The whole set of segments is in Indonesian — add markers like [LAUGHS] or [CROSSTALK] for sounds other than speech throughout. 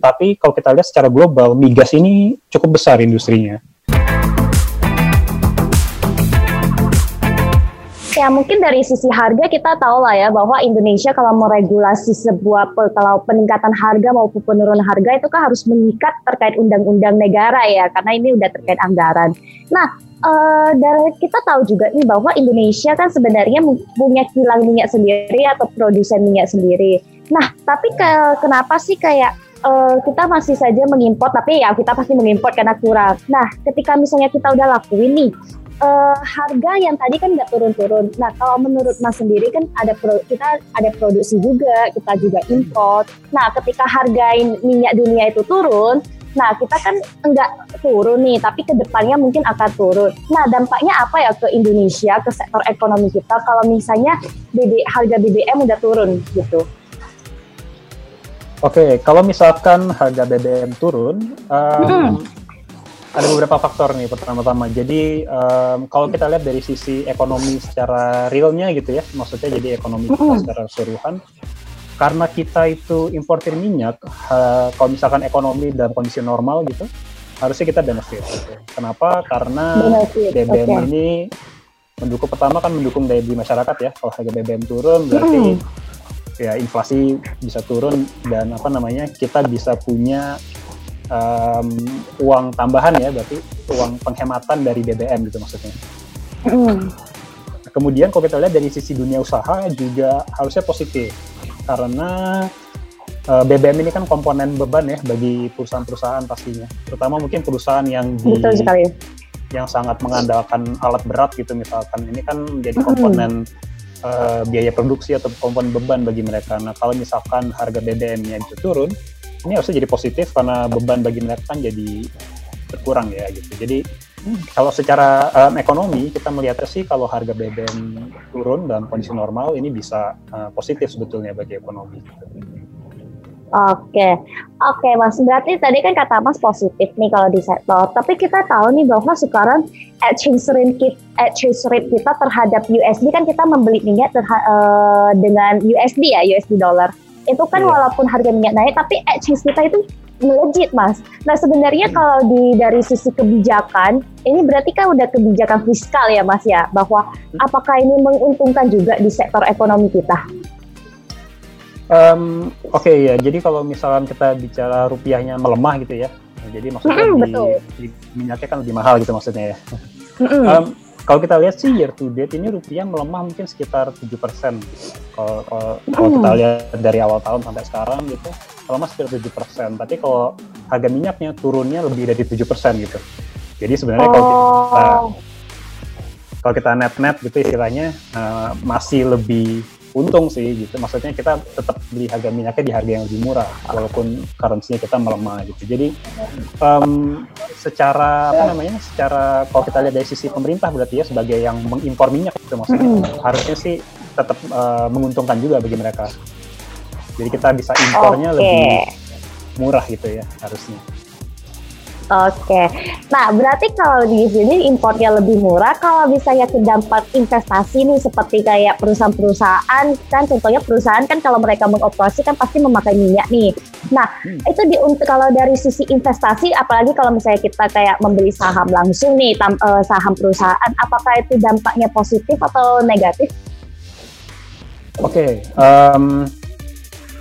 tapi kalau kita lihat secara global, migas ini cukup besar industrinya. Ya mungkin dari sisi harga kita tahu lah ya bahwa Indonesia kalau meregulasi sebuah kalau peningkatan harga maupun penurunan harga itu kan harus mengikat terkait undang-undang negara ya karena ini udah terkait anggaran. Nah uh, dari kita tahu juga nih bahwa Indonesia kan sebenarnya punya kilang minyak sendiri atau produsen minyak sendiri. Nah tapi ke, kenapa sih kayak uh, kita masih saja mengimpor tapi ya kita pasti mengimpor karena kurang. Nah ketika misalnya kita udah lakuin nih uh, harga yang tadi kan nggak turun-turun. Nah, kalau menurut Mas sendiri kan ada pro, kita ada produksi juga, kita juga import. Nah, ketika harga minyak dunia itu turun, nah kita kan nggak turun nih, tapi ke depannya mungkin akan turun. Nah, dampaknya apa ya ke Indonesia, ke sektor ekonomi kita kalau misalnya BB, harga BBM udah turun gitu? Oke, okay, kalau misalkan harga BBM turun, um, hmm ada beberapa faktor nih pertama-tama. Jadi um, kalau kita lihat dari sisi ekonomi secara realnya gitu ya, maksudnya jadi ekonomi kita secara keseluruhan, karena kita itu importir minyak, uh, kalau misalkan ekonomi dalam kondisi normal gitu, harusnya kita benefit. Gitu. Kenapa? Karena benefit. BBM okay. ini mendukung pertama kan mendukung daya beli masyarakat ya. Kalau harga BBM turun berarti mm. Ya inflasi bisa turun dan apa namanya kita bisa punya um, uang tambahan ya, berarti uang penghematan dari BBM gitu maksudnya. Mm. Kemudian kalau kita lihat dari sisi dunia usaha juga harusnya positif karena uh, e, BBM ini kan komponen beban ya bagi perusahaan-perusahaan pastinya, terutama mungkin perusahaan yang di, Betul sekali. yang sangat mengandalkan alat berat gitu misalkan ini kan menjadi komponen mm. Uh, biaya produksi atau komponen beban bagi mereka. Nah kalau misalkan harga BBM-nya itu turun, ini harusnya jadi positif karena beban bagi mereka kan jadi berkurang ya gitu. Jadi kalau secara um, ekonomi kita melihatnya sih kalau harga BBM turun dalam kondisi normal ini bisa uh, positif sebetulnya bagi ekonomi. Oke, oke Mas. Berarti tadi kan kata Mas positif nih kalau di sektor. Tapi kita tahu nih bahwa sekarang exchange rate kita, exchange rate kita terhadap USD kan kita membeli minyak terha- uh, dengan USD ya, USD dollar itu kan yeah. walaupun harga minyak naik tapi exchange kita itu melejit mas. Nah sebenarnya kalau di dari sisi kebijakan ini berarti kan udah kebijakan fiskal ya mas ya bahwa hmm. apakah ini menguntungkan juga di sektor ekonomi kita? Um, Oke okay, ya, jadi kalau misalkan kita bicara rupiahnya melemah gitu ya, jadi maksudnya mm, di, di minyaknya kan lebih mahal gitu maksudnya ya. Mm um, kalau kita lihat sih year to date ini rupiah melemah mungkin sekitar 7 persen. Kalau, kalau, kalau kita hmm. lihat dari awal tahun sampai sekarang gitu, melemah sekitar 7 persen. Tapi kalau harga minyaknya turunnya lebih dari 7 persen gitu. Jadi sebenarnya oh. kalau kita kalau kita net-net gitu istilahnya uh, masih lebih untung sih gitu. Maksudnya kita tetap beli harga minyaknya di harga yang lebih murah walaupun currency-nya kita melemah gitu. Jadi um, secara apa namanya? Secara kalau kita lihat dari sisi pemerintah berarti ya sebagai yang mengimpor minyak gitu maksudnya hmm. harusnya sih tetap uh, menguntungkan juga bagi mereka. Jadi kita bisa impornya okay. lebih murah gitu ya harusnya. Oke, nah berarti kalau di sini impornya lebih murah. Kalau misalnya terdampak investasi nih seperti kayak perusahaan-perusahaan kan, contohnya perusahaan kan kalau mereka mengoperasi kan pasti memakai minyak nih. Nah hmm. itu di untuk kalau dari sisi investasi, apalagi kalau misalnya kita kayak membeli saham langsung nih tam, uh, saham perusahaan, apakah itu dampaknya positif atau negatif? Oke, okay, um,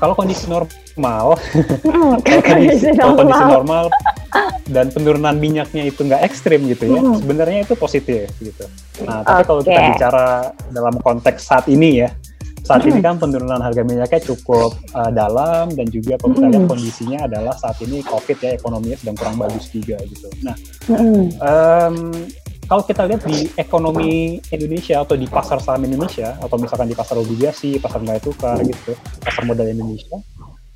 kalau kondisi normal, mm, kalau kondisi, kalau kondisi normal dan penurunan minyaknya itu nggak ekstrim gitu ya, hmm. sebenarnya itu positif gitu. Nah, tapi okay. kalau kita bicara dalam konteks saat ini ya, saat hmm. ini kan penurunan harga minyaknya cukup uh, dalam dan juga kalau kita lihat hmm. kondisinya adalah saat ini COVID ya ekonominya sedang kurang bagus juga gitu. Nah, hmm. um, kalau kita lihat di ekonomi Indonesia atau di pasar saham Indonesia atau misalkan di pasar obligasi, pasar nilai tukar gitu, pasar modal Indonesia,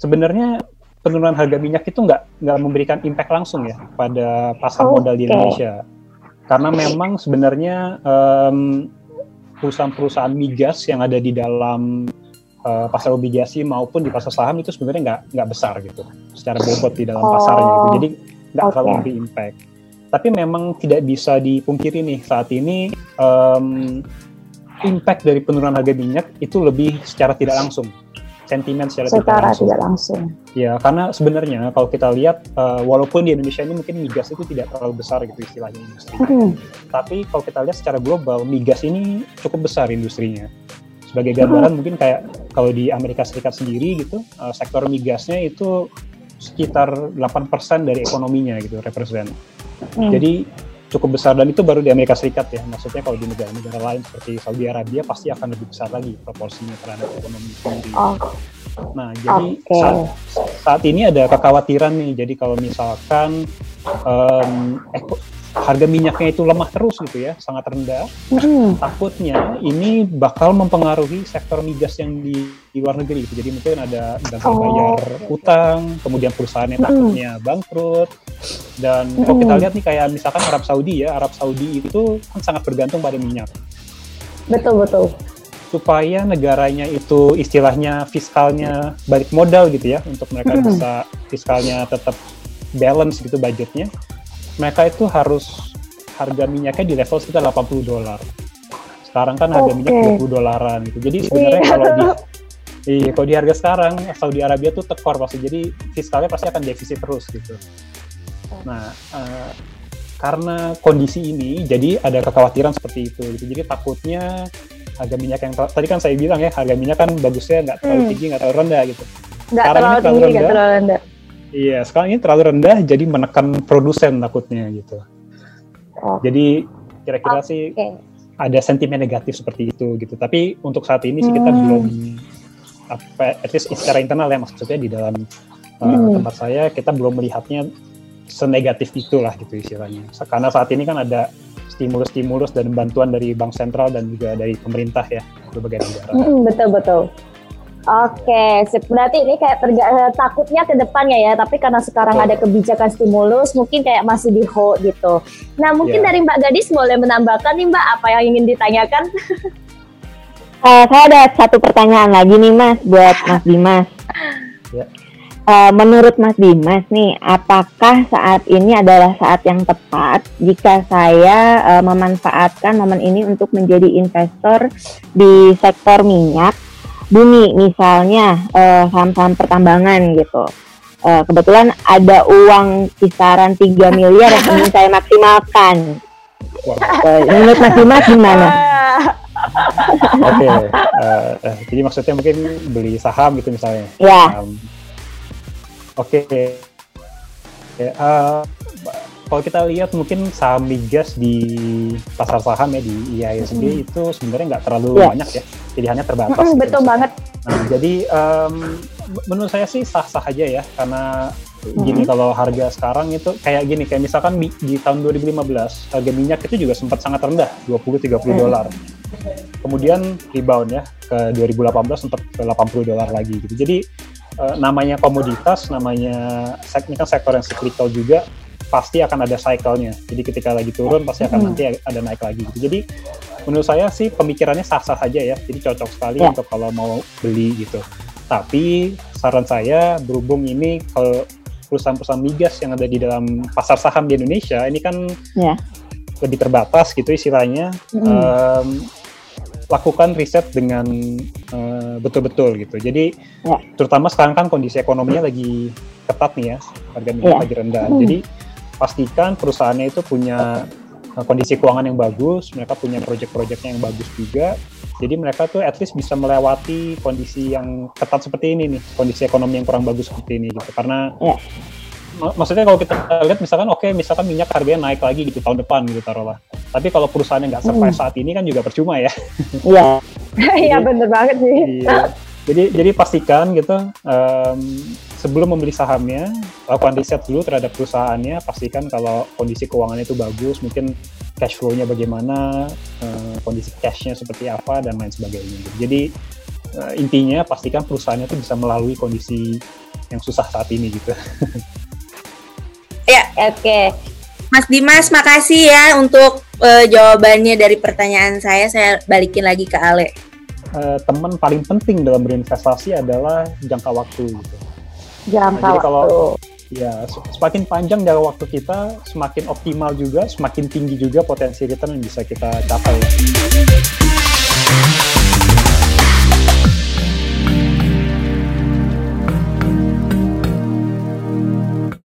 sebenarnya penurunan harga minyak itu nggak nggak memberikan impact langsung ya pada pasar modal di Indonesia karena memang sebenarnya um, perusahaan-perusahaan migas yang ada di dalam uh, pasar obligasi maupun di pasar saham itu sebenarnya nggak nggak besar gitu secara bobot di dalam oh. pasarnya gitu jadi nggak okay. terlalu impact tapi memang tidak bisa dipungkiri nih saat ini um, impact dari penurunan harga minyak itu lebih secara tidak langsung sentimen secara, secara tidak langsung. tidak langsung. Ya, karena sebenarnya kalau kita lihat uh, walaupun di Indonesia ini mungkin migas itu tidak terlalu besar gitu istilahnya industri. Hmm. Tapi kalau kita lihat secara global migas ini cukup besar industrinya. Sebagai gambaran hmm. mungkin kayak kalau di Amerika Serikat sendiri gitu, uh, sektor migasnya itu sekitar 8% dari ekonominya gitu represent. Hmm. Jadi cukup besar dan itu baru di Amerika Serikat ya. Maksudnya kalau di negara-negara lain seperti Saudi Arabia pasti akan lebih besar lagi proporsinya terhadap ekonomi sendiri. Oh. Nah, jadi okay. saat, saat ini ada kekhawatiran nih. Jadi kalau misalkan um, harga minyaknya itu lemah terus gitu ya, sangat rendah. Mm. Takutnya ini bakal mempengaruhi sektor migas yang di, di luar negeri. Gitu. Jadi mungkin ada gagal oh. bayar utang, kemudian perusahaannya mm. takutnya bangkrut. Dan mm. kalau kita lihat nih kayak misalkan Arab Saudi ya, Arab Saudi itu kan sangat bergantung pada minyak. Betul betul. Supaya negaranya itu istilahnya fiskalnya balik modal gitu ya, untuk mereka mm. bisa fiskalnya tetap balance gitu budgetnya mereka itu harus harga minyaknya di level sekitar 80 dolar. Sekarang kan harga okay. minyak 20 dolaran gitu. Jadi sebenarnya iya. kalau di iya, kalau di harga sekarang Saudi Arabia tuh tekor pasti. Jadi fiskalnya pasti akan defisit terus gitu. Nah, uh, karena kondisi ini jadi ada kekhawatiran seperti itu gitu. Jadi takutnya harga minyak yang tadi kan saya bilang ya harga minyak kan bagusnya nggak terlalu hmm. tinggi nggak terlalu rendah gitu. Nggak terlalu tinggi nggak terlalu rendah Iya, sekarang ini terlalu rendah jadi menekan produsen takutnya gitu. Oh. Jadi kira-kira okay. sih ada sentimen negatif seperti itu gitu. Tapi untuk saat ini sih kita hmm. belum apa at least secara internal ya maksudnya di dalam uh, hmm. tempat saya kita belum melihatnya senegatif itulah gitu istilahnya. Karena saat ini kan ada stimulus-stimulus dan bantuan dari bank sentral dan juga dari pemerintah ya berbagai negara. Hmm, betul betul. Oke, berarti ini kayak terga eh, takutnya ke depannya ya, tapi karena sekarang oh. ada kebijakan stimulus, mungkin kayak masih di hold gitu. Nah, mungkin yeah. dari Mbak Gadis boleh menambahkan nih Mbak apa yang ingin ditanyakan? uh, [LAUGHS] saya ada satu pertanyaan lagi nih Mas buat Mas Dimas. [LAUGHS] Yeah. Uh, menurut Mas Dimas nih, apakah saat ini adalah saat yang tepat jika saya uh, memanfaatkan momen ini untuk menjadi investor di sektor minyak? Bumi misalnya uh, saham-saham pertambangan gitu. Uh, kebetulan ada uang kisaran 3 miliar yang ingin saya maksimalkan. Uh, menurut Mas Dimas gimana? Oke, okay. uh, uh, jadi maksudnya mungkin beli saham gitu misalnya. Ya. Um, Oke, okay. okay. uh, kalau kita lihat mungkin saham migas di pasar saham ya di IISG hmm. itu sebenarnya nggak terlalu yeah. banyak ya pilihannya terbatas. Hmm, betul gitu. banget. Nah, jadi um, menurut saya sih sah-sah aja ya karena gini hmm. kalau harga sekarang itu kayak gini kayak misalkan di, di tahun 2015 harga minyak itu juga sempat sangat rendah 20-30 hmm. dolar. Kemudian rebound ya ke 2018 sempat ke 80 dolar lagi gitu. Jadi uh, namanya komoditas, namanya ini kan sektor yang cyclical juga pasti akan ada cycle-nya. Jadi ketika lagi turun pasti akan hmm. nanti ada naik lagi gitu. Jadi menurut saya sih pemikirannya sah-sah saja ya. Jadi cocok sekali yeah. untuk kalau mau beli gitu. Tapi saran saya berhubung ini kalau perusahaan-perusahaan migas yang ada di dalam pasar saham di Indonesia ini kan yeah. lebih terbatas gitu istilahnya. Mm. Um, lakukan riset dengan betul betul-betul gitu. Jadi yeah. terutama sekarang kan kondisi ekonominya lagi ketat nih ya, harga minyak yeah. lagi rendah. Mm. Jadi pastikan perusahaannya itu punya uh, kondisi keuangan yang bagus, mereka punya proyek-proyeknya yang bagus juga. Jadi mereka tuh at least bisa melewati kondisi yang ketat seperti ini nih, kondisi ekonomi yang kurang bagus seperti ini gitu. Karena yeah. mak maksudnya kalau kita lihat misalkan oke okay, misalkan minyak harganya naik lagi gitu tahun depan gitu taruhlah. Tapi kalau perusahaannya nggak survive mm. saat ini kan juga percuma ya. [LAUGHS] Iya. [LAUGHS] Iya bener banget sih. Iya. Jadi jadi pastikan gitu um, sebelum membeli sahamnya, lakukan riset dulu terhadap perusahaannya, pastikan kalau kondisi keuangannya itu bagus, mungkin cash flow-nya bagaimana, uh, kondisi cash-nya seperti apa, dan lain sebagainya. Jadi uh, intinya pastikan perusahaannya itu bisa melalui kondisi yang susah saat ini gitu. ya, oke. Okay. Mas Dimas, makasih ya untuk uh, jawabannya dari pertanyaan saya. Saya balikin lagi ke Ale. Uh, teman paling penting dalam berinvestasi adalah jangka waktu gitu jangka nah, jadi waktu. kalau ya semakin panjang jangka waktu kita semakin optimal juga semakin tinggi juga potensi return yang bisa kita capai